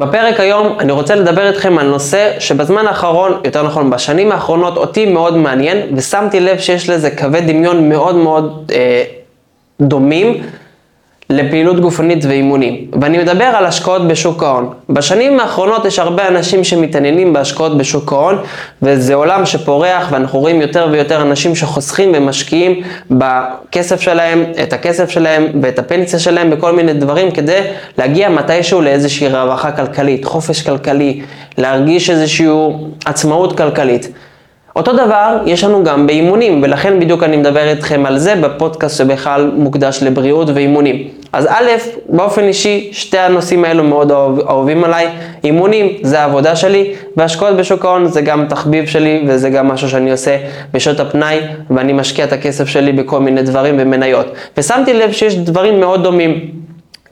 בפרק היום אני רוצה לדבר איתכם על נושא שבזמן האחרון, יותר נכון בשנים האחרונות, אותי מאוד מעניין, ושמתי לב שיש לזה קווי דמיון מאוד מאוד אה, דומים לפעילות גופנית ואימונים. ואני מדבר על השקעות בשוק ההון. בשנים האחרונות יש הרבה אנשים שמתעניינים בהשקעות בשוק ההון, וזה עולם שפורח, ואנחנו רואים יותר ויותר אנשים שחוסכים ומשקיעים בכסף שלהם, את הכסף שלהם ואת הפנסיה שלהם בכל מיני דברים, כדי להגיע מתישהו לאיזושהי רווחה כלכלית, חופש כלכלי, להרגיש איזושהי עצמאות כלכלית. אותו דבר יש לנו גם באימונים, ולכן בדיוק אני מדבר איתכם על זה בפודקאסט שבכלל מוקדש לבריאות ואימונים. אז א', באופן אישי, שתי הנושאים האלו מאוד אהובים עליי. אימונים זה העבודה שלי, והשקעות בשוק ההון זה גם תחביב שלי, וזה גם משהו שאני עושה בשעות הפנאי, ואני משקיע את הכסף שלי בכל מיני דברים ומניות. ושמתי לב שיש דברים מאוד דומים.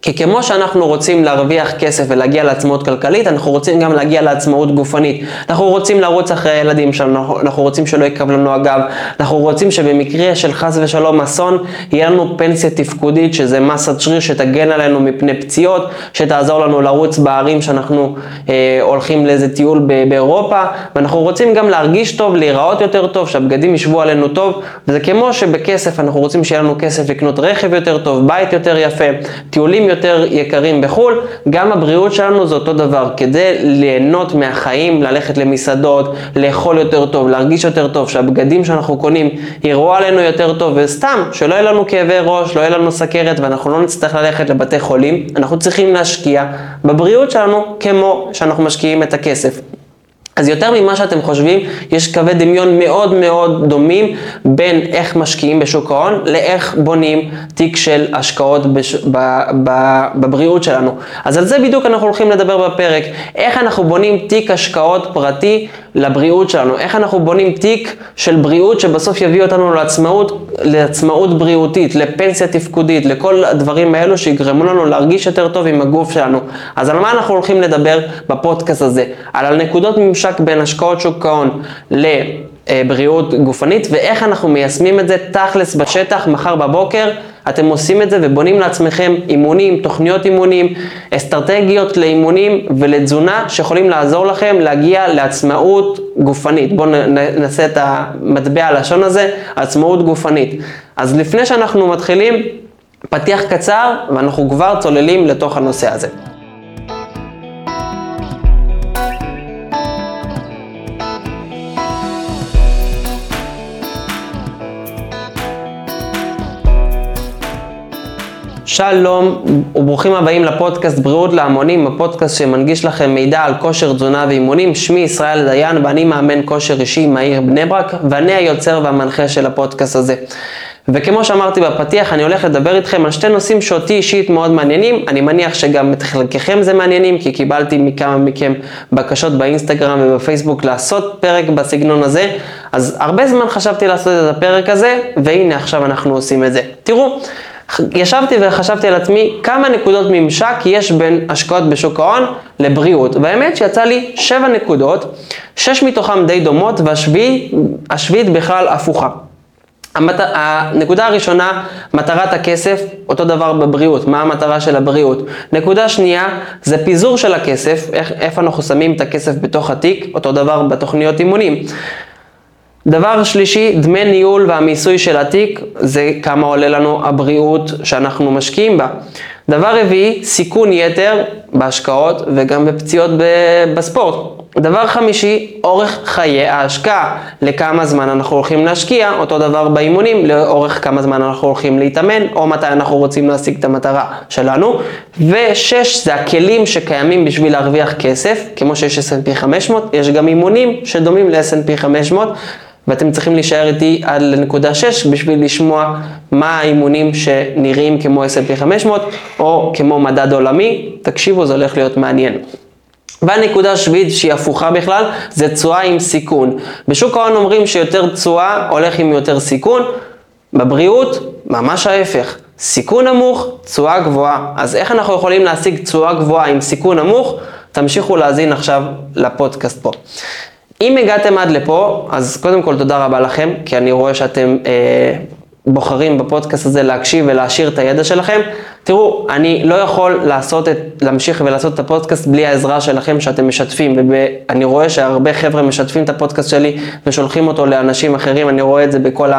כי כמו שאנחנו רוצים להרוויח כסף ולהגיע לעצמאות כלכלית, אנחנו רוצים גם להגיע לעצמאות גופנית. אנחנו רוצים לרוץ אחרי הילדים שלנו, אנחנו רוצים שלא יקב לנו הגב, אנחנו רוצים שבמקרה של חס ושלום אסון, יהיה לנו פנסיה תפקודית, שזה מסת שריר שתגן עלינו מפני פציעות, שתעזור לנו לרוץ בערים שאנחנו אה, הולכים לאיזה טיול באירופה, ואנחנו רוצים גם להרגיש טוב, להיראות יותר טוב, שהבגדים ישבו עלינו טוב, וזה כמו שבכסף אנחנו רוצים שיהיה לנו כסף לקנות רכב יותר טוב, בית יותר יפה, טיולים יותר יקרים בחו"ל, גם הבריאות שלנו זה אותו דבר. כדי ליהנות מהחיים, ללכת למסעדות, לאכול יותר טוב, להרגיש יותר טוב, שהבגדים שאנחנו קונים יראו עלינו יותר טוב, וסתם, שלא יהיה לנו כאבי ראש, לא יהיה לנו סכרת ואנחנו לא נצטרך ללכת לבתי חולים, אנחנו צריכים להשקיע בבריאות שלנו כמו שאנחנו משקיעים את הכסף. אז יותר ממה שאתם חושבים, יש קווי דמיון מאוד מאוד דומים בין איך משקיעים בשוק ההון לאיך בונים תיק של השקעות בש... ב... ב... בבריאות שלנו. אז על זה בדיוק אנחנו הולכים לדבר בפרק. איך אנחנו בונים תיק השקעות פרטי לבריאות שלנו. איך אנחנו בונים תיק של בריאות שבסוף יביא אותנו לעצמאות, לעצמאות בריאותית, לפנסיה תפקודית, לכל הדברים האלו שיגרמו לנו להרגיש יותר טוב עם הגוף שלנו. אז על מה אנחנו הולכים לדבר בפודקאסט הזה? על הנקודות ממשק הממשק בין השקעות שוק ההון לבריאות גופנית ואיך אנחנו מיישמים את זה תכלס בשטח מחר בבוקר. אתם עושים את זה ובונים לעצמכם אימונים, תוכניות אימונים, אסטרטגיות לאימונים ולתזונה שיכולים לעזור לכם להגיע לעצמאות גופנית. בואו נעשה את המטבע הלשון הזה, עצמאות גופנית. אז לפני שאנחנו מתחילים, פתיח קצר ואנחנו כבר צוללים לתוך הנושא הזה. שלום וברוכים הבאים לפודקאסט בריאות להמונים, הפודקאסט שמנגיש לכם מידע על כושר תזונה ואימונים. שמי ישראל דיין ואני מאמן כושר אישי מהעיר בני ברק ואני היוצר והמנחה של הפודקאסט הזה. וכמו שאמרתי בפתיח, אני הולך לדבר איתכם על שתי נושאים שאותי אישית מאוד מעניינים. אני מניח שגם את חלקכם זה מעניינים, כי קיבלתי מכמה מכם בקשות באינסטגרם ובפייסבוק לעשות פרק בסגנון הזה. אז הרבה זמן חשבתי לעשות את הפרק הזה, והנה עכשיו אנחנו עושים את זה. תראו, ישבתי וחשבתי על עצמי כמה נקודות ממשק יש בין השקעות בשוק ההון לבריאות. והאמת שיצא לי שבע נקודות, שש מתוכן די דומות והשביעית בכלל הפוכה. המת... הנקודה הראשונה, מטרת הכסף, אותו דבר בבריאות, מה המטרה של הבריאות. נקודה שנייה, זה פיזור של הכסף, איך, איפה אנחנו שמים את הכסף בתוך התיק, אותו דבר בתוכניות אימונים. דבר שלישי, דמי ניהול והמיסוי של התיק, זה כמה עולה לנו הבריאות שאנחנו משקיעים בה. דבר רביעי, סיכון יתר בהשקעות וגם בפציעות בספורט. דבר חמישי, אורך חיי ההשקעה, לכמה זמן אנחנו הולכים להשקיע, אותו דבר באימונים, לאורך כמה זמן אנחנו הולכים להתאמן, או מתי אנחנו רוצים להשיג את המטרה שלנו. ושש, זה הכלים שקיימים בשביל להרוויח כסף, כמו שיש S&P 500, יש גם אימונים שדומים ל-S&P 500. ואתם צריכים להישאר איתי עד לנקודה 6 בשביל לשמוע מה האימונים שנראים כמו S&P 500 או כמו מדד עולמי. תקשיבו, זה הולך להיות מעניין. והנקודה השביעית שהיא הפוכה בכלל, זה תשואה עם סיכון. בשוק ההון אומרים שיותר תשואה הולך עם יותר סיכון, בבריאות ממש ההפך. סיכון נמוך, תשואה גבוהה. אז איך אנחנו יכולים להשיג תשואה גבוהה עם סיכון נמוך? תמשיכו להאזין עכשיו לפודקאסט פה. אם הגעתם עד לפה, אז קודם כל תודה רבה לכם, כי אני רואה שאתם אה, בוחרים בפודקאסט הזה להקשיב ולהעשיר את הידע שלכם. תראו, אני לא יכול לעשות את, להמשיך ולעשות את הפודקאסט בלי העזרה שלכם שאתם משתפים, ואני רואה שהרבה חבר'ה משתפים את הפודקאסט שלי ושולחים אותו לאנשים אחרים, אני רואה את זה בכל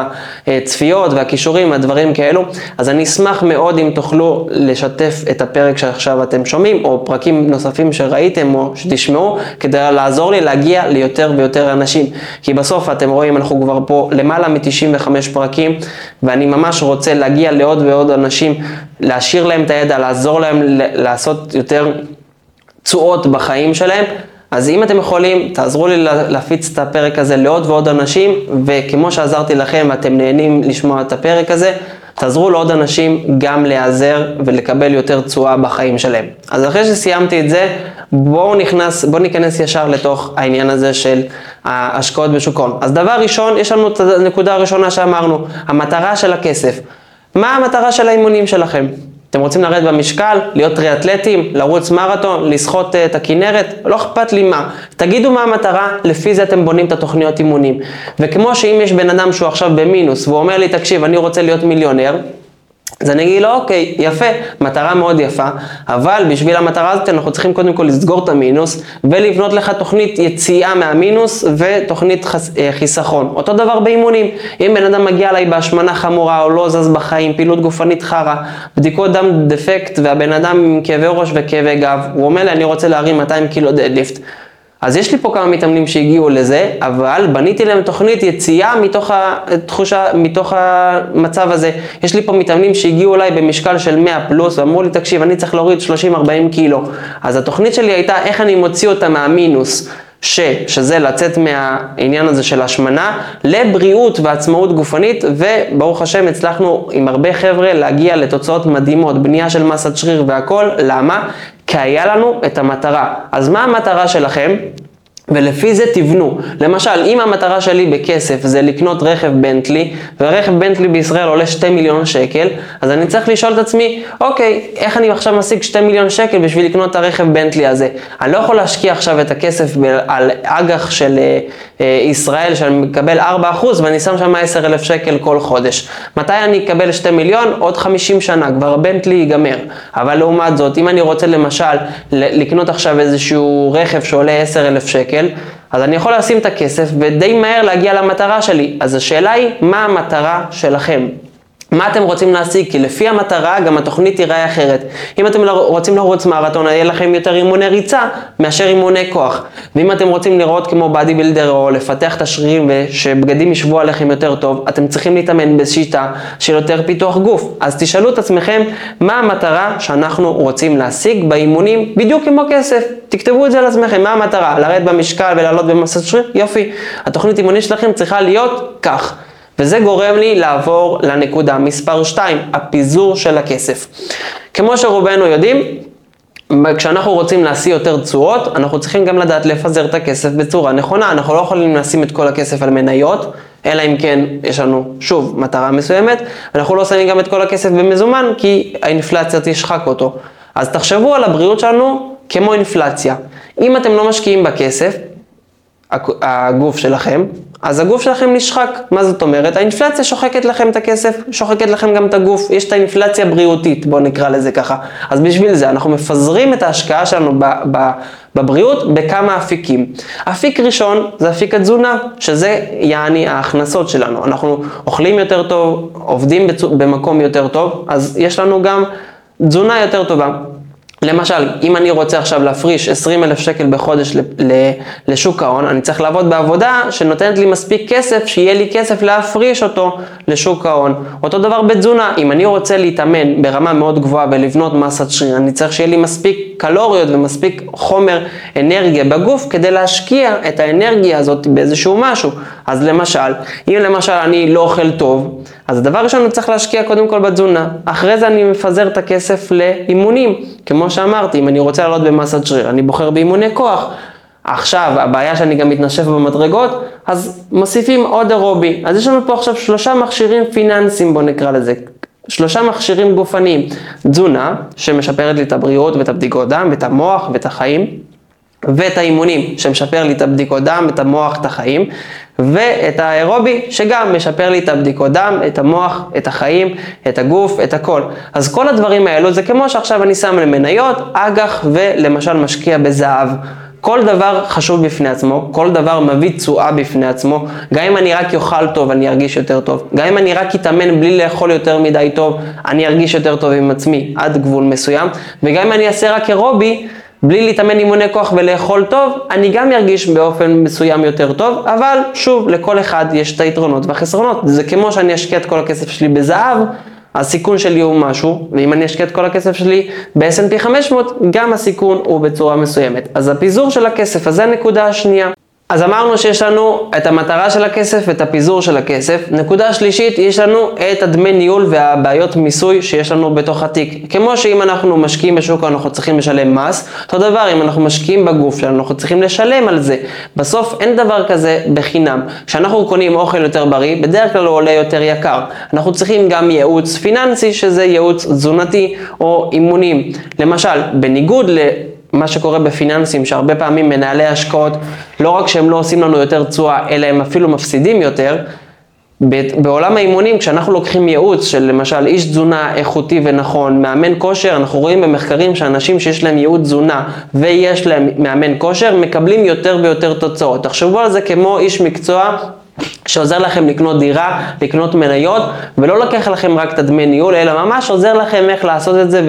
הצפיות והכישורים, הדברים כאלו, אז אני אשמח מאוד אם תוכלו לשתף את הפרק שעכשיו אתם שומעים, או פרקים נוספים שראיתם או שתשמעו, כדי לעזור לי להגיע ליותר ויותר אנשים, כי בסוף אתם רואים, אנחנו כבר פה למעלה מ-95 פרקים, ואני ממש רוצה להגיע לעוד ועוד אנשים, להשאיר להם את הידע, לעזור להם לעשות יותר תשואות בחיים שלהם. אז אם אתם יכולים, תעזרו לי להפיץ את הפרק הזה לעוד ועוד אנשים, וכמו שעזרתי לכם ואתם נהנים לשמוע את הפרק הזה, תעזרו לעוד אנשים גם להיעזר ולקבל יותר תשואה בחיים שלהם. אז אחרי שסיימתי את זה, בואו נכנס, בוא ניכנס ישר לתוך העניין הזה של ההשקעות בשוק ההון. אז דבר ראשון, יש לנו את הנקודה הראשונה שאמרנו, המטרה של הכסף. מה המטרה של האימונים שלכם? אתם רוצים לרדת במשקל, להיות טריאטלטים, לרוץ מרתון, לשחות אה, את הכנרת, לא אכפת לי מה. תגידו מה המטרה, לפי זה אתם בונים את התוכניות אימונים. וכמו שאם יש בן אדם שהוא עכשיו במינוס, והוא אומר לי, תקשיב, אני רוצה להיות מיליונר, אז אני אגיד לו, אוקיי, יפה, מטרה מאוד יפה, אבל בשביל המטרה הזאת אנחנו צריכים קודם כל לסגור את המינוס ולבנות לך תוכנית יציאה מהמינוס ותוכנית חס, אה, חיסכון. אותו דבר באימונים, אם בן אדם מגיע אליי בהשמנה חמורה או לא זז בחיים, פעילות גופנית חרא, בדיקות דם דפקט והבן אדם עם כאבי ראש וכאבי גב, הוא אומר לי אני רוצה להרים 200 קילו דדליפט. אז יש לי פה כמה מתאמנים שהגיעו לזה, אבל בניתי להם תוכנית יציאה מתוך התחושה, מתוך המצב הזה. יש לי פה מתאמנים שהגיעו אליי במשקל של 100 פלוס, ואמרו לי, תקשיב, אני צריך להוריד 30-40 קילו. אז התוכנית שלי הייתה איך אני מוציא אותה מהמינוס. ש, שזה לצאת מהעניין הזה של השמנה, לבריאות ועצמאות גופנית, וברוך השם הצלחנו עם הרבה חבר'ה להגיע לתוצאות מדהימות, בנייה של מסת שריר והכל, למה? כי היה לנו את המטרה. אז מה המטרה שלכם? ולפי זה תבנו. למשל, אם המטרה שלי בכסף זה לקנות רכב בנטלי, ורכב בנטלי בישראל עולה 2 מיליון שקל, אז אני צריך לשאול את עצמי, אוקיי, איך אני עכשיו משיג 2 מיליון שקל בשביל לקנות את הרכב בנטלי הזה? אני לא יכול להשקיע עכשיו את הכסף על אג"ח של אה, ישראל, שאני מקבל 4% ואני שם שם 10,000 שקל כל חודש. מתי אני אקבל 2 מיליון? עוד 50 שנה, כבר הבנטלי ייגמר. אבל לעומת זאת, אם אני רוצה למשל לקנות עכשיו איזשהו רכב שעולה 10,000 שקל, שקל, אז אני יכול לשים את הכסף ודי מהר להגיע למטרה שלי. אז השאלה היא, מה המטרה שלכם? מה אתם רוצים להשיג? כי לפי המטרה גם התוכנית תיראה אחרת. אם אתם לא רוצים לרוץ מרתון, יהיה לכם יותר אימוני ריצה מאשר אימוני כוח. ואם אתם רוצים לראות כמו באדי בילדר או לפתח את השרירים ושבגדים ישבו עליכם יותר טוב, אתם צריכים להתאמן בשיטה של יותר פיתוח גוף. אז תשאלו את עצמכם מה המטרה שאנחנו רוצים להשיג באימונים בדיוק כמו כסף. תכתבו את זה על עצמכם, מה המטרה? לרדת במשקל ולעלות במסת שריר? יופי. התוכנית אימונית שלכם צריכה להיות כך. וזה גורם לי לעבור לנקודה מספר 2, הפיזור של הכסף. כמו שרובנו יודעים, כשאנחנו רוצים להשיא יותר תשואות, אנחנו צריכים גם לדעת לפזר את הכסף בצורה נכונה. אנחנו לא יכולים לשים את כל הכסף על מניות, אלא אם כן יש לנו, שוב, מטרה מסוימת. אנחנו לא שמים גם את כל הכסף במזומן, כי האינפלציה תשחק אותו. אז תחשבו על הבריאות שלנו כמו אינפלציה. אם אתם לא משקיעים בכסף, הגוף שלכם, אז הגוף שלכם נשחק. מה זאת אומרת? האינפלציה שוחקת לכם את הכסף, שוחקת לכם גם את הגוף. יש את האינפלציה בריאותית, בואו נקרא לזה ככה. אז בשביל זה אנחנו מפזרים את ההשקעה שלנו ב- ב- בבריאות בכמה אפיקים. אפיק ראשון זה אפיק התזונה, שזה יעני ההכנסות שלנו. אנחנו אוכלים יותר טוב, עובדים. במקום יותר טוב, אז יש לנו גם תזונה יותר טובה. למשל, אם אני רוצה עכשיו להפריש 20 אלף שקל בחודש לשוק ההון, אני צריך לעבוד בעבודה שנותנת לי מספיק כסף, שיהיה לי כסף להפריש אותו לשוק ההון. אותו דבר בתזונה, אם אני רוצה להתאמן ברמה מאוד גבוהה ולבנות מסת שריר, אני צריך שיהיה לי מספיק קלוריות ומספיק חומר אנרגיה בגוף כדי להשקיע את האנרגיה הזאת באיזשהו משהו. אז למשל, אם למשל אני לא אוכל טוב, אז הדבר ראשון אני צריך להשקיע קודם כל בתזונה. אחרי זה אני מפזר את הכסף לאימונים. כמו שאמרתי, אם אני רוצה לעלות במסת שריר, אני בוחר באימוני כוח. עכשיו, הבעיה שאני גם מתנשף במדרגות, אז מוסיפים עוד אירובי. אז יש לנו פה עכשיו שלושה מכשירים פיננסיים, בואו נקרא לזה. שלושה מכשירים גופניים. תזונה, שמשפרת לי את הבריאות ואת הבדיקות דם, ואת המוח ואת החיים. ואת האימונים שמשפר לי את הבדיקות דם, את המוח, את החיים, ואת האירובי שגם משפר לי את הבדיקות דם, את המוח, את החיים, את הגוף, את הכל. אז כל הדברים האלו זה כמו שעכשיו אני שם למניות, אג"ח ולמשל משקיע בזהב. כל דבר חשוב בפני עצמו, כל דבר מביא תשואה בפני עצמו. גם אם אני רק אוכל טוב, אני ארגיש יותר טוב. גם אם אני רק אתאמן בלי לאכול יותר מדי טוב, אני ארגיש יותר טוב עם עצמי עד גבול מסוים. וגם אם אני אעשה רק אירובי, בלי להתאמן אימוני כוח ולאכול טוב, אני גם ארגיש באופן מסוים יותר טוב, אבל שוב, לכל אחד יש את היתרונות והחסרונות. זה כמו שאני אשקיע את כל הכסף שלי בזהב, הסיכון שלי הוא משהו, ואם אני אשקיע את כל הכסף שלי ב-S&P 500, גם הסיכון הוא בצורה מסוימת. אז הפיזור של הכסף, אז זה הנקודה השנייה. אז אמרנו שיש לנו את המטרה של הכסף ואת הפיזור של הכסף. נקודה שלישית, יש לנו את הדמי ניהול והבעיות מיסוי שיש לנו בתוך התיק. כמו שאם אנחנו משקיעים בשוק אנחנו צריכים לשלם מס, אותו דבר אם אנחנו משקיעים בגוף שלנו אנחנו צריכים לשלם על זה. בסוף אין דבר כזה בחינם. כשאנחנו קונים אוכל יותר בריא, בדרך כלל הוא עולה יותר יקר. אנחנו צריכים גם ייעוץ פיננסי שזה ייעוץ תזונתי או אימונים. למשל, בניגוד ל... מה שקורה בפיננסים, שהרבה פעמים מנהלי השקעות, לא רק שהם לא עושים לנו יותר תשואה, אלא הם אפילו מפסידים יותר, בעולם האימונים, כשאנחנו לוקחים ייעוץ של למשל איש תזונה איכותי ונכון, מאמן כושר, אנחנו רואים במחקרים שאנשים שיש להם ייעוץ תזונה ויש להם מאמן כושר, מקבלים יותר ויותר תוצאות. תחשבו על זה כמו איש מקצוע שעוזר לכם לקנות דירה, לקנות מניות, ולא לוקח לכם רק את הדמי ניהול, אלא ממש עוזר לכם איך לעשות את זה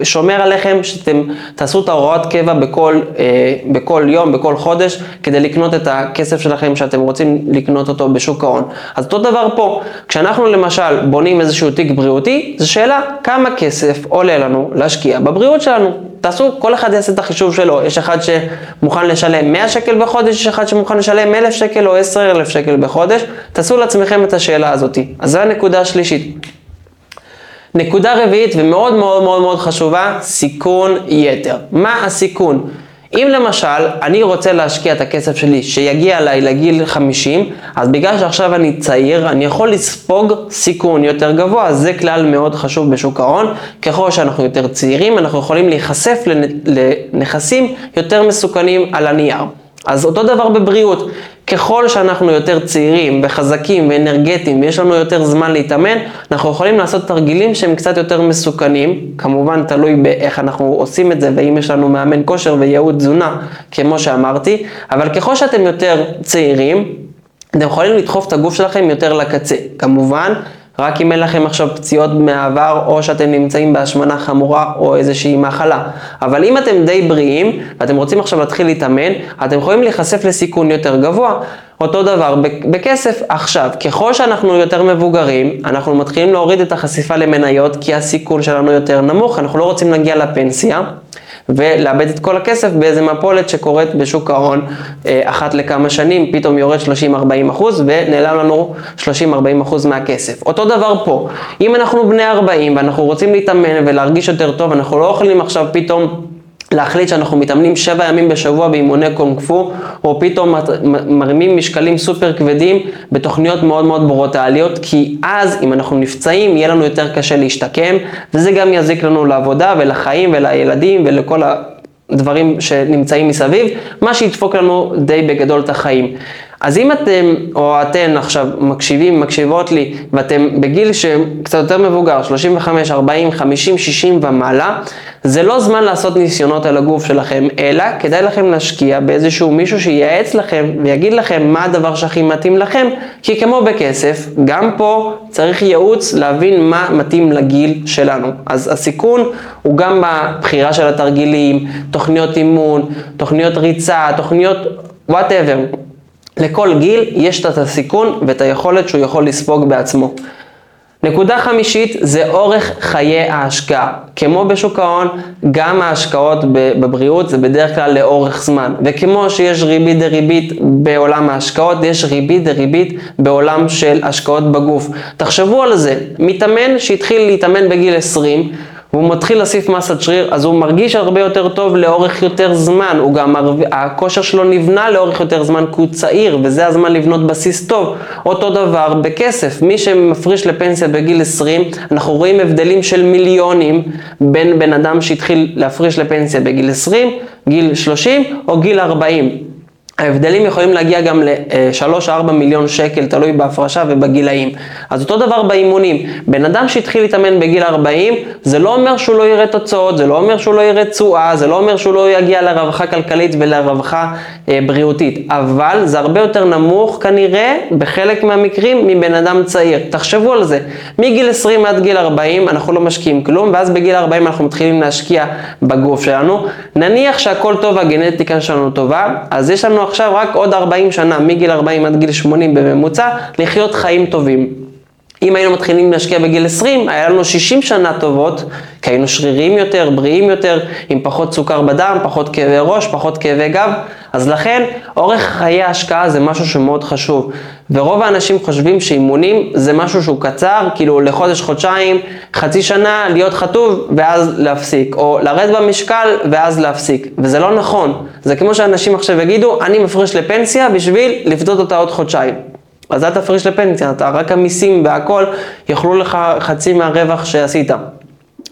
ושומר עליכם שאתם תעשו את ההוראות קבע בכל, אה, בכל יום, בכל חודש, כדי לקנות את הכסף שלכם שאתם רוצים לקנות אותו בשוק ההון. אז אותו דבר פה, כשאנחנו למשל בונים איזשהו תיק בריאותי, זו שאלה כמה כסף עולה לנו להשקיע בבריאות שלנו. תעשו, כל אחד יעשה את החישוב שלו. יש אחד שמוכן לשלם 100 שקל בחודש, יש אחד שמוכן לשלם 1,000 שקל או 10,000 שקל בחודש. תעשו לעצמכם את השאלה הזאת. אז זו הנקודה השלישית. נקודה רביעית ומאוד מאוד מאוד מאוד חשובה, סיכון יתר. מה הסיכון? אם למשל אני רוצה להשקיע את הכסף שלי שיגיע אליי לגיל 50, אז בגלל שעכשיו אני צעיר, אני יכול לספוג סיכון יותר גבוה, זה כלל מאוד חשוב בשוק ההון. ככל שאנחנו יותר צעירים, אנחנו יכולים להיחשף לנכסים יותר מסוכנים על הנייר. אז אותו דבר בבריאות, ככל שאנחנו יותר צעירים וחזקים ואנרגטיים ויש לנו יותר זמן להתאמן, אנחנו יכולים לעשות תרגילים שהם קצת יותר מסוכנים, כמובן תלוי באיך אנחנו עושים את זה ואם יש לנו מאמן כושר וייעוד תזונה, כמו שאמרתי, אבל ככל שאתם יותר צעירים, אתם יכולים לדחוף את הגוף שלכם יותר לקצה. כמובן, רק אם אין לכם עכשיו פציעות מהעבר, או שאתם נמצאים בהשמנה חמורה, או איזושהי מחלה. אבל אם אתם די בריאים, ואתם רוצים עכשיו להתחיל להתאמן, אתם יכולים להיחשף לסיכון יותר גבוה. אותו דבר בכסף. עכשיו, ככל שאנחנו יותר מבוגרים, אנחנו מתחילים להוריד את החשיפה למניות, כי הסיכון שלנו יותר נמוך, אנחנו לא רוצים להגיע לפנסיה. ולאבד את כל הכסף באיזה מפולת שקורית בשוק ההון אה, אחת לכמה שנים, פתאום יורד 30-40 אחוז ונעלם לנו 30-40 אחוז מהכסף. אותו דבר פה, אם אנחנו בני 40 ואנחנו רוצים להתאמן ולהרגיש יותר טוב, אנחנו לא יכולים עכשיו פתאום להחליט שאנחנו מתאמנים שבע ימים בשבוע באימוני קונג פו, או פתאום מרימים משקלים סופר כבדים בתוכניות מאוד מאוד ברוטליות, כי אז אם אנחנו נפצעים יהיה לנו יותר קשה להשתקם, וזה גם יזיק לנו לעבודה ולחיים ולילדים ולכל הדברים שנמצאים מסביב, מה שידפוק לנו די בגדול את החיים. אז אם אתם או אתן עכשיו מקשיבים, מקשיבות לי, ואתם בגיל שקצת יותר מבוגר, 35, 40, 50, 60 ומעלה, זה לא זמן לעשות ניסיונות על הגוף שלכם, אלא כדאי לכם להשקיע באיזשהו מישהו שייעץ לכם ויגיד לכם מה הדבר שהכי מתאים לכם, כי כמו בכסף, גם פה צריך ייעוץ להבין מה מתאים לגיל שלנו. אז הסיכון הוא גם בבחירה של התרגילים, תוכניות אימון, תוכניות ריצה, תוכניות וואטאבר. לכל גיל יש את הסיכון ואת היכולת שהוא יכול לספוג בעצמו. נקודה חמישית זה אורך חיי ההשקעה. כמו בשוק ההון, גם ההשקעות בבריאות זה בדרך כלל לאורך זמן. וכמו שיש ריבית דריבית בעולם ההשקעות, יש ריבית דריבית בעולם של השקעות בגוף. תחשבו על זה, מתאמן שהתחיל להתאמן בגיל 20, והוא מתחיל להוסיף מסת שריר, אז הוא מרגיש הרבה יותר טוב לאורך יותר זמן, הוא גם, הכושר שלו נבנה לאורך יותר זמן כי הוא צעיר, וזה הזמן לבנות בסיס טוב. אותו דבר בכסף, מי שמפריש לפנסיה בגיל 20, אנחנו רואים הבדלים של מיליונים בין בן אדם שהתחיל להפריש לפנסיה בגיל 20, גיל 30 או גיל 40. ההבדלים יכולים להגיע גם ל-3-4 מיליון שקל, תלוי בהפרשה ובגילאים. אז אותו דבר באימונים. בן אדם שהתחיל להתאמן בגיל 40, זה לא אומר שהוא לא יראה תוצאות, זה לא אומר שהוא לא יראה תשואה, זה לא אומר שהוא לא יגיע לרווחה כלכלית ולרווחה אה, בריאותית. אבל זה הרבה יותר נמוך כנראה, בחלק מהמקרים, מבן אדם צעיר. תחשבו על זה. מגיל 20 עד גיל 40 אנחנו לא משקיעים כלום, ואז בגיל 40 אנחנו מתחילים להשקיע בגוף שלנו. נניח שהכל טוב והגנטיקה שלנו טובה, אז יש לנו עכשיו רק עוד 40 שנה, מגיל 40 עד גיל 80 בממוצע, לחיות חיים טובים. אם היינו מתחילים להשקיע בגיל 20, היה לנו 60 שנה טובות, כי היינו שריריים יותר, בריאים יותר, עם פחות סוכר בדם, פחות כאבי ראש, פחות כאבי גב, אז לכן אורך חיי ההשקעה זה משהו שמאוד חשוב. ורוב האנשים חושבים שאימונים זה משהו שהוא קצר, כאילו לחודש, חודשיים, חצי שנה, להיות חטוב ואז להפסיק, או לרדת במשקל ואז להפסיק, וזה לא נכון. זה כמו שאנשים עכשיו יגידו, אני מפריש לפנסיה בשביל לפדות אותה עוד חודשיים. אז אל תפריש לפנסיה, אתה רק המיסים והכל יאכלו לך חצי מהרווח שעשית.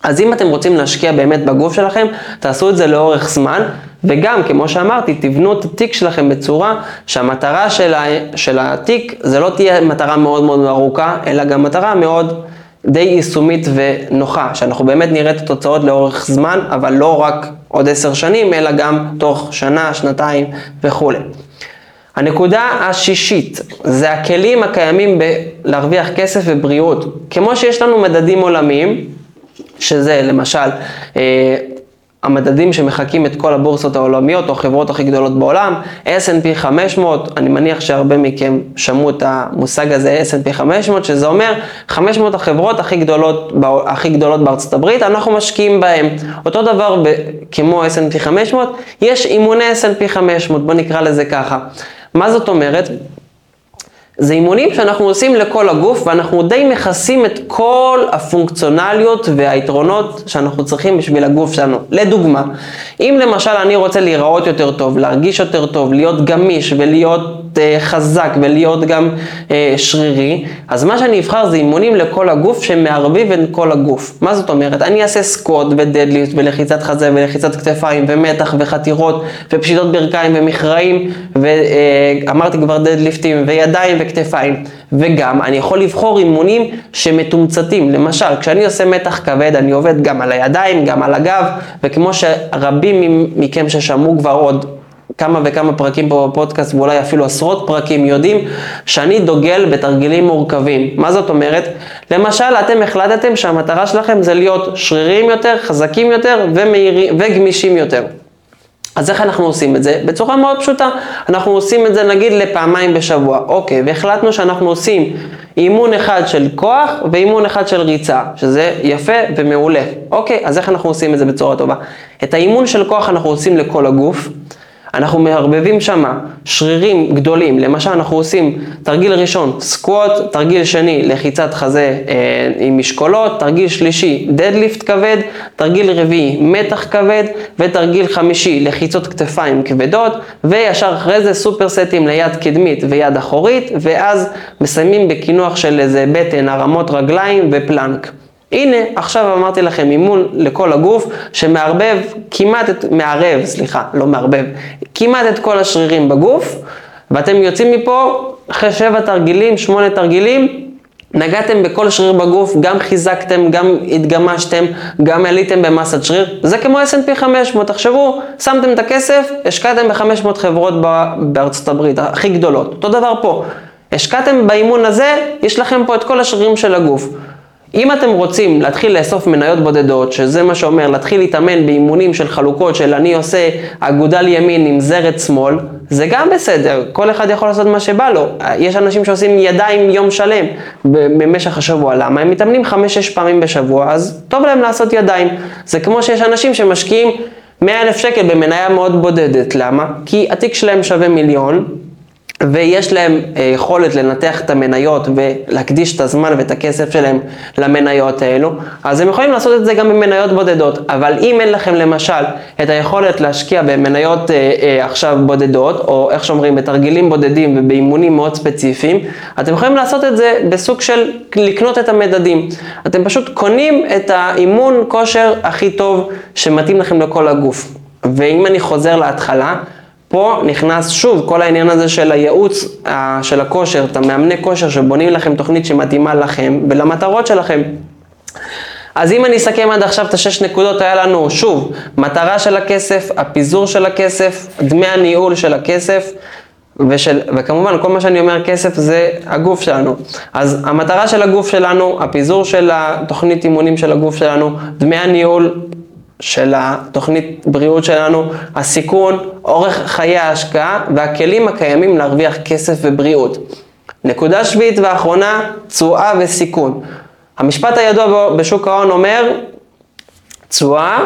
אז אם אתם רוצים להשקיע באמת בגוף שלכם, תעשו את זה לאורך זמן, וגם, כמו שאמרתי, תבנו את התיק שלכם בצורה שהמטרה של, ה, של התיק זה לא תהיה מטרה מאוד מאוד ארוכה, אלא גם מטרה מאוד די יישומית ונוחה, שאנחנו באמת נראה את התוצאות לאורך זמן, אבל לא רק עוד עשר שנים, אלא גם תוך שנה, שנתיים וכולי. הנקודה השישית זה הכלים הקיימים בלהרוויח כסף ובריאות. כמו שיש לנו מדדים עולמיים, שזה למשל אה, המדדים שמחקים את כל הבורסות העולמיות או החברות הכי גדולות בעולם, S&P 500, אני מניח שהרבה מכם שמעו את המושג הזה S&P 500, שזה אומר 500 החברות הכי גדולות, הכי גדולות בארצות הברית, אנחנו משקיעים בהן. אותו דבר ב, כמו S&P 500, יש אימוני S&P 500, בוא נקרא לזה ככה. מה זאת אומרת? זה אימונים שאנחנו עושים לכל הגוף ואנחנו די מכסים את כל הפונקציונליות והיתרונות שאנחנו צריכים בשביל הגוף שלנו. לדוגמה, אם למשל אני רוצה להיראות יותר טוב, להרגיש יותר טוב, להיות גמיש ולהיות חזק ולהיות גם uh, שרירי, אז מה שאני אבחר זה אימונים לכל הגוף שמערבים את כל הגוף. מה זאת אומרת? אני אעשה סקוט ודדליפט ולחיצת חזה ולחיצת כתפיים ומתח וחתירות ופשיטות ברכיים ומכרעים ואמרתי uh, כבר דדליפטים וידיים וכתפיים. וגם אני יכול לבחור אימונים שמתומצתים. למשל, כשאני עושה מתח כבד, אני עובד גם על הידיים, גם על הגב, וכמו שרבים מכם ששמעו כבר עוד כמה וכמה פרקים פה בפודקאסט, ואולי אפילו עשרות פרקים, יודעים שאני דוגל בתרגילים מורכבים. מה זאת אומרת? למשל, אתם החלטתם שהמטרה שלכם זה להיות שרירים יותר, חזקים יותר ומהירים, וגמישים יותר. אז איך אנחנו עושים את זה? בצורה מאוד פשוטה. אנחנו עושים את זה נגיד לפעמיים בשבוע. אוקיי, והחלטנו שאנחנו עושים אימון אחד של כוח ואימון אחד של ריצה, שזה יפה ומעולה. אוקיי, אז איך אנחנו עושים את זה בצורה טובה? את האימון של כוח אנחנו עושים לכל הגוף. אנחנו מערבבים שם שרירים גדולים, למשל אנחנו עושים תרגיל ראשון סקווט, תרגיל שני לחיצת חזה אה, עם משקולות, תרגיל שלישי דדליפט כבד, תרגיל רביעי מתח כבד ותרגיל חמישי לחיצות כתפיים כבדות וישר אחרי זה סופר סטים ליד קדמית ויד אחורית ואז מסיימים בקינוח של איזה בטן, הרמות רגליים ופלנק. הנה, עכשיו אמרתי לכם אימון לכל הגוף שמערבב כמעט את, מערב, סליחה, לא מערבב, כמעט את כל השרירים בגוף, ואתם יוצאים מפה אחרי שבע תרגילים, שמונה תרגילים, נגעתם בכל שריר בגוף, גם חיזקתם, גם התגמשתם, גם עליתם במסת שריר, זה כמו S&P 500, תחשבו, שמתם את הכסף, השקעתם ב-500 חברות בארצות הברית, הכי גדולות, אותו דבר פה, השקעתם באימון הזה, יש לכם פה את כל השרירים של הגוף. אם אתם רוצים להתחיל לאסוף מניות בודדות, שזה מה שאומר להתחיל להתאמן באימונים של חלוקות של אני עושה אגודל ימין עם זרת שמאל, זה גם בסדר, כל אחד יכול לעשות מה שבא לו. יש אנשים שעושים ידיים יום שלם במשך השבוע, למה? הם מתאמנים 5-6 פעמים בשבוע, אז טוב להם לעשות ידיים. זה כמו שיש אנשים שמשקיעים 100 אלף שקל במניה מאוד בודדת, למה? כי התיק שלהם שווה מיליון, ויש להם אה, יכולת לנתח את המניות ולהקדיש את הזמן ואת הכסף שלהם למניות האלו, אז הם יכולים לעשות את זה גם במניות בודדות. אבל אם אין לכם למשל את היכולת להשקיע במניות אה, אה, עכשיו בודדות, או איך שאומרים, בתרגילים בודדים ובאימונים מאוד ספציפיים, אתם יכולים לעשות את זה בסוג של לקנות את המדדים. אתם פשוט קונים את האימון כושר הכי טוב שמתאים לכם לכל הגוף. ואם אני חוזר להתחלה, פה נכנס שוב כל העניין הזה של הייעוץ של הכושר, את המאמני כושר שבונים לכם תוכנית שמתאימה לכם ולמטרות שלכם. אז אם אני אסכם עד עכשיו את השש נקודות, היה לנו שוב, מטרה של הכסף, הפיזור של הכסף, דמי הניהול של הכסף, ושל, וכמובן כל מה שאני אומר כסף זה הגוף שלנו. אז המטרה של הגוף שלנו, הפיזור של התוכנית אימונים של הגוף שלנו, דמי הניהול של התוכנית בריאות שלנו, הסיכון, אורך חיי ההשקעה והכלים הקיימים להרוויח כסף ובריאות. נקודה שביעית ואחרונה, תשואה וסיכון. המשפט הידוע בשוק ההון אומר, תשואה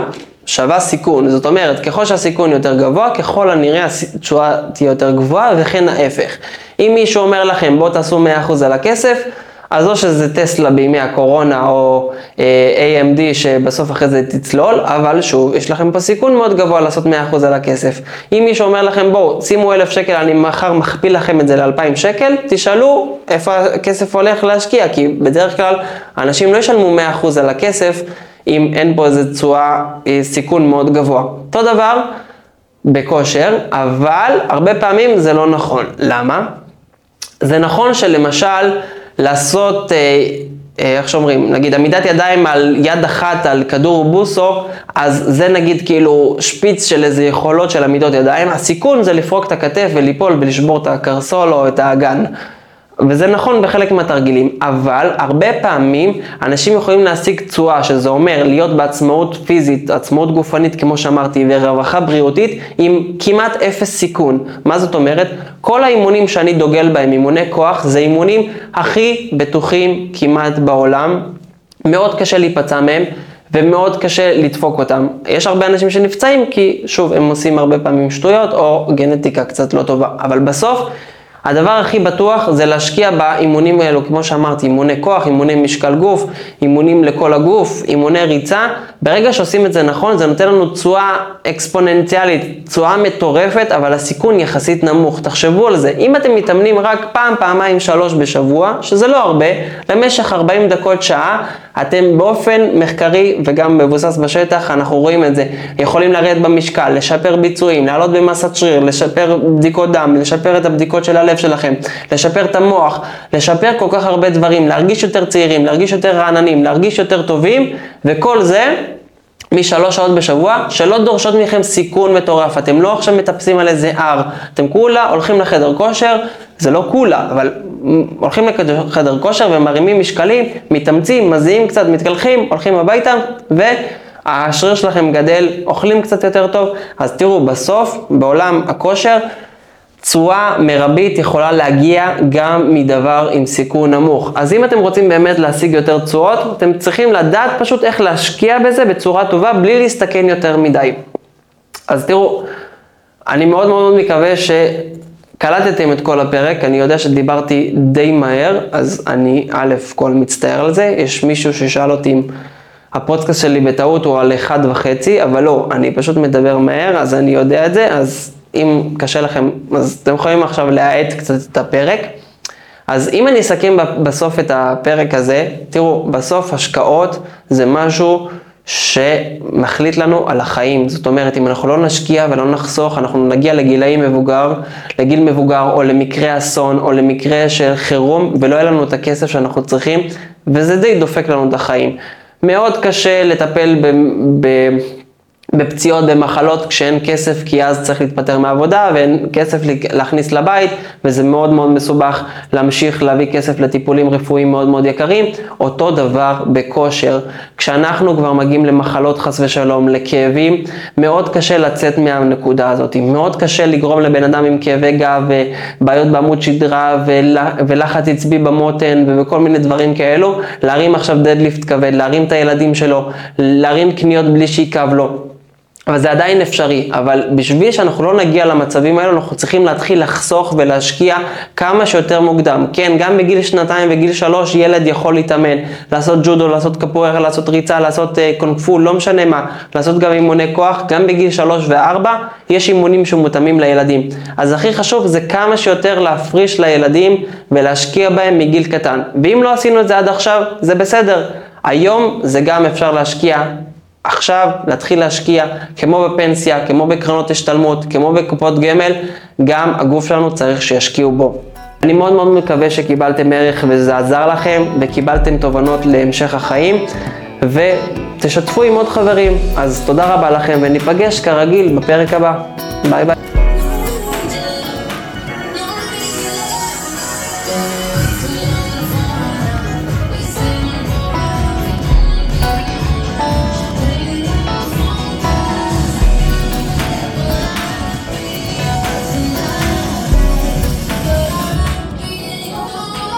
שווה סיכון. זאת אומרת, ככל שהסיכון יותר גבוה, ככל הנראה התשואה תהיה יותר גבוהה וכן ההפך. אם מישהו אומר לכם, בואו תעשו 100% על הכסף, אז או שזה טסלה בימי הקורונה או אה, AMD שבסוף אחרי זה תצלול, אבל שוב, יש לכם פה סיכון מאוד גבוה לעשות 100% על הכסף. אם מישהו אומר לכם, בואו, שימו 1,000 שקל, אני מחר מכפיל לכם את זה ל-2,000 שקל, תשאלו איפה הכסף הולך להשקיע, כי בדרך כלל אנשים לא ישלמו 100% על הכסף אם אין פה איזה תשואה, אה, סיכון מאוד גבוה. אותו דבר בכושר, אבל הרבה פעמים זה לא נכון. למה? זה נכון שלמשל, לעשות, אה, אה, איך שאומרים, נגיד עמידת ידיים על יד אחת על כדור בוסו, אז זה נגיד כאילו שפיץ של איזה יכולות של עמידות ידיים, הסיכון זה לפרוק את הכתף וליפול ולשבור את הקרסול או את האגן. וזה נכון בחלק מהתרגילים, אבל הרבה פעמים אנשים יכולים להשיג תשואה, שזה אומר להיות בעצמאות פיזית, עצמאות גופנית כמו שאמרתי, ורווחה בריאותית, עם כמעט אפס סיכון. מה זאת אומרת? כל האימונים שאני דוגל בהם, אימוני כוח, זה אימונים הכי בטוחים כמעט בעולם. מאוד קשה להיפצע מהם. ומאוד קשה לדפוק אותם. יש הרבה אנשים שנפצעים כי שוב, הם עושים הרבה פעמים שטויות או גנטיקה קצת לא טובה, אבל בסוף הדבר הכי בטוח זה להשקיע באימונים האלו, כמו שאמרתי, אימוני כוח, אימוני משקל גוף, אימונים לכל הגוף, אימוני ריצה. ברגע שעושים את זה נכון, זה נותן לנו תשואה אקספוננציאלית, תשואה מטורפת, אבל הסיכון יחסית נמוך. תחשבו על זה, אם אתם מתאמנים רק פעם, פעמיים, שלוש בשבוע, שזה לא הרבה, למשך 40 דקות, שעה, אתם באופן מחקרי וגם מבוסס בשטח, אנחנו רואים את זה, יכולים לרדת במשקל, לשפר ביצועים, לעלות במסת שריר, לשפר בדיקות דם, לשפר את הבדיקות של הלב שלכם, לשפר את המוח, לשפר כל כך הרבה דברים, להרגיש יותר צעירים, להרגיש יותר רעננים, להרגיש יותר טובים, וכל זה משלוש שעות בשבוע, שלא דורשות מכם סיכון מטורף. אתם לא עכשיו מטפסים על איזה הר, אתם כולה הולכים לחדר כושר, זה לא כולה, אבל הולכים לחדר כושר ומרימים משקלים, מתאמצים, מזיעים קצת, מתקלחים, הולכים הביתה, והשריר שלכם גדל, אוכלים קצת יותר טוב. אז תראו, בסוף, בעולם הכושר, תשואה מרבית יכולה להגיע גם מדבר עם סיכון נמוך. אז אם אתם רוצים באמת להשיג יותר תשואות, אתם צריכים לדעת פשוט איך להשקיע בזה בצורה טובה בלי להסתכן יותר מדי. אז תראו, אני מאוד מאוד מקווה שקלטתם את כל הפרק, אני יודע שדיברתי די מהר, אז אני א' כל מצטער על זה, יש מישהו ששאל אותי אם הפודקאסט שלי בטעות הוא על אחד וחצי, אבל לא, אני פשוט מדבר מהר, אז אני יודע את זה, אז אם קשה לכם, אז אתם יכולים עכשיו להאט קצת את הפרק. אז אם אני אסכם בסוף את הפרק הזה, תראו, בסוף השקעות זה משהו שמחליט לנו על החיים. זאת אומרת, אם אנחנו לא נשקיע ולא נחסוך, אנחנו נגיע לגילאי מבוגר, לגיל מבוגר, או למקרה אסון, או למקרה של חירום, ולא יהיה לנו את הכסף שאנחנו צריכים, וזה די דופק לנו את החיים. מאוד קשה לטפל ב... ב בפציעות, במחלות, כשאין כסף, כי אז צריך להתפטר מהעבודה ואין כסף להכניס לבית, וזה מאוד מאוד מסובך להמשיך להביא כסף לטיפולים רפואיים מאוד מאוד יקרים. אותו דבר בכושר. כשאנחנו כבר מגיעים למחלות חס ושלום, לכאבים, מאוד קשה לצאת מהנקודה הזאת. מאוד קשה לגרום לבן אדם עם כאבי גב, ובעיות בעמוד שדרה, ולחץ עצבי במותן, וכל מיני דברים כאלו, להרים עכשיו דדליפט כבד, להרים את הילדים שלו, להרים קניות בלי שיכאב לו. אבל זה עדיין אפשרי, אבל בשביל שאנחנו לא נגיע למצבים האלו, אנחנו צריכים להתחיל לחסוך ולהשקיע כמה שיותר מוקדם. כן, גם בגיל שנתיים וגיל שלוש ילד יכול להתאמן, לעשות ג'ודו, לעשות קפוארה, לעשות ריצה, לעשות uh, קונג לא משנה מה, לעשות גם אימוני כוח, גם בגיל שלוש וארבע יש אימונים שמותאמים לילדים. אז הכי חשוב זה כמה שיותר להפריש לילדים ולהשקיע בהם מגיל קטן. ואם לא עשינו את זה עד עכשיו, זה בסדר. היום זה גם אפשר להשקיע עכשיו להתחיל להשקיע, כמו בפנסיה, כמו בקרנות השתלמות, כמו בקופות גמל, גם הגוף שלנו צריך שישקיעו בו. אני מאוד מאוד מקווה שקיבלתם ערך וזה עזר לכם וקיבלתם תובנות להמשך החיים ותשתפו עם עוד חברים. אז תודה רבה לכם וניפגש כרגיל בפרק הבא. ביי ביי.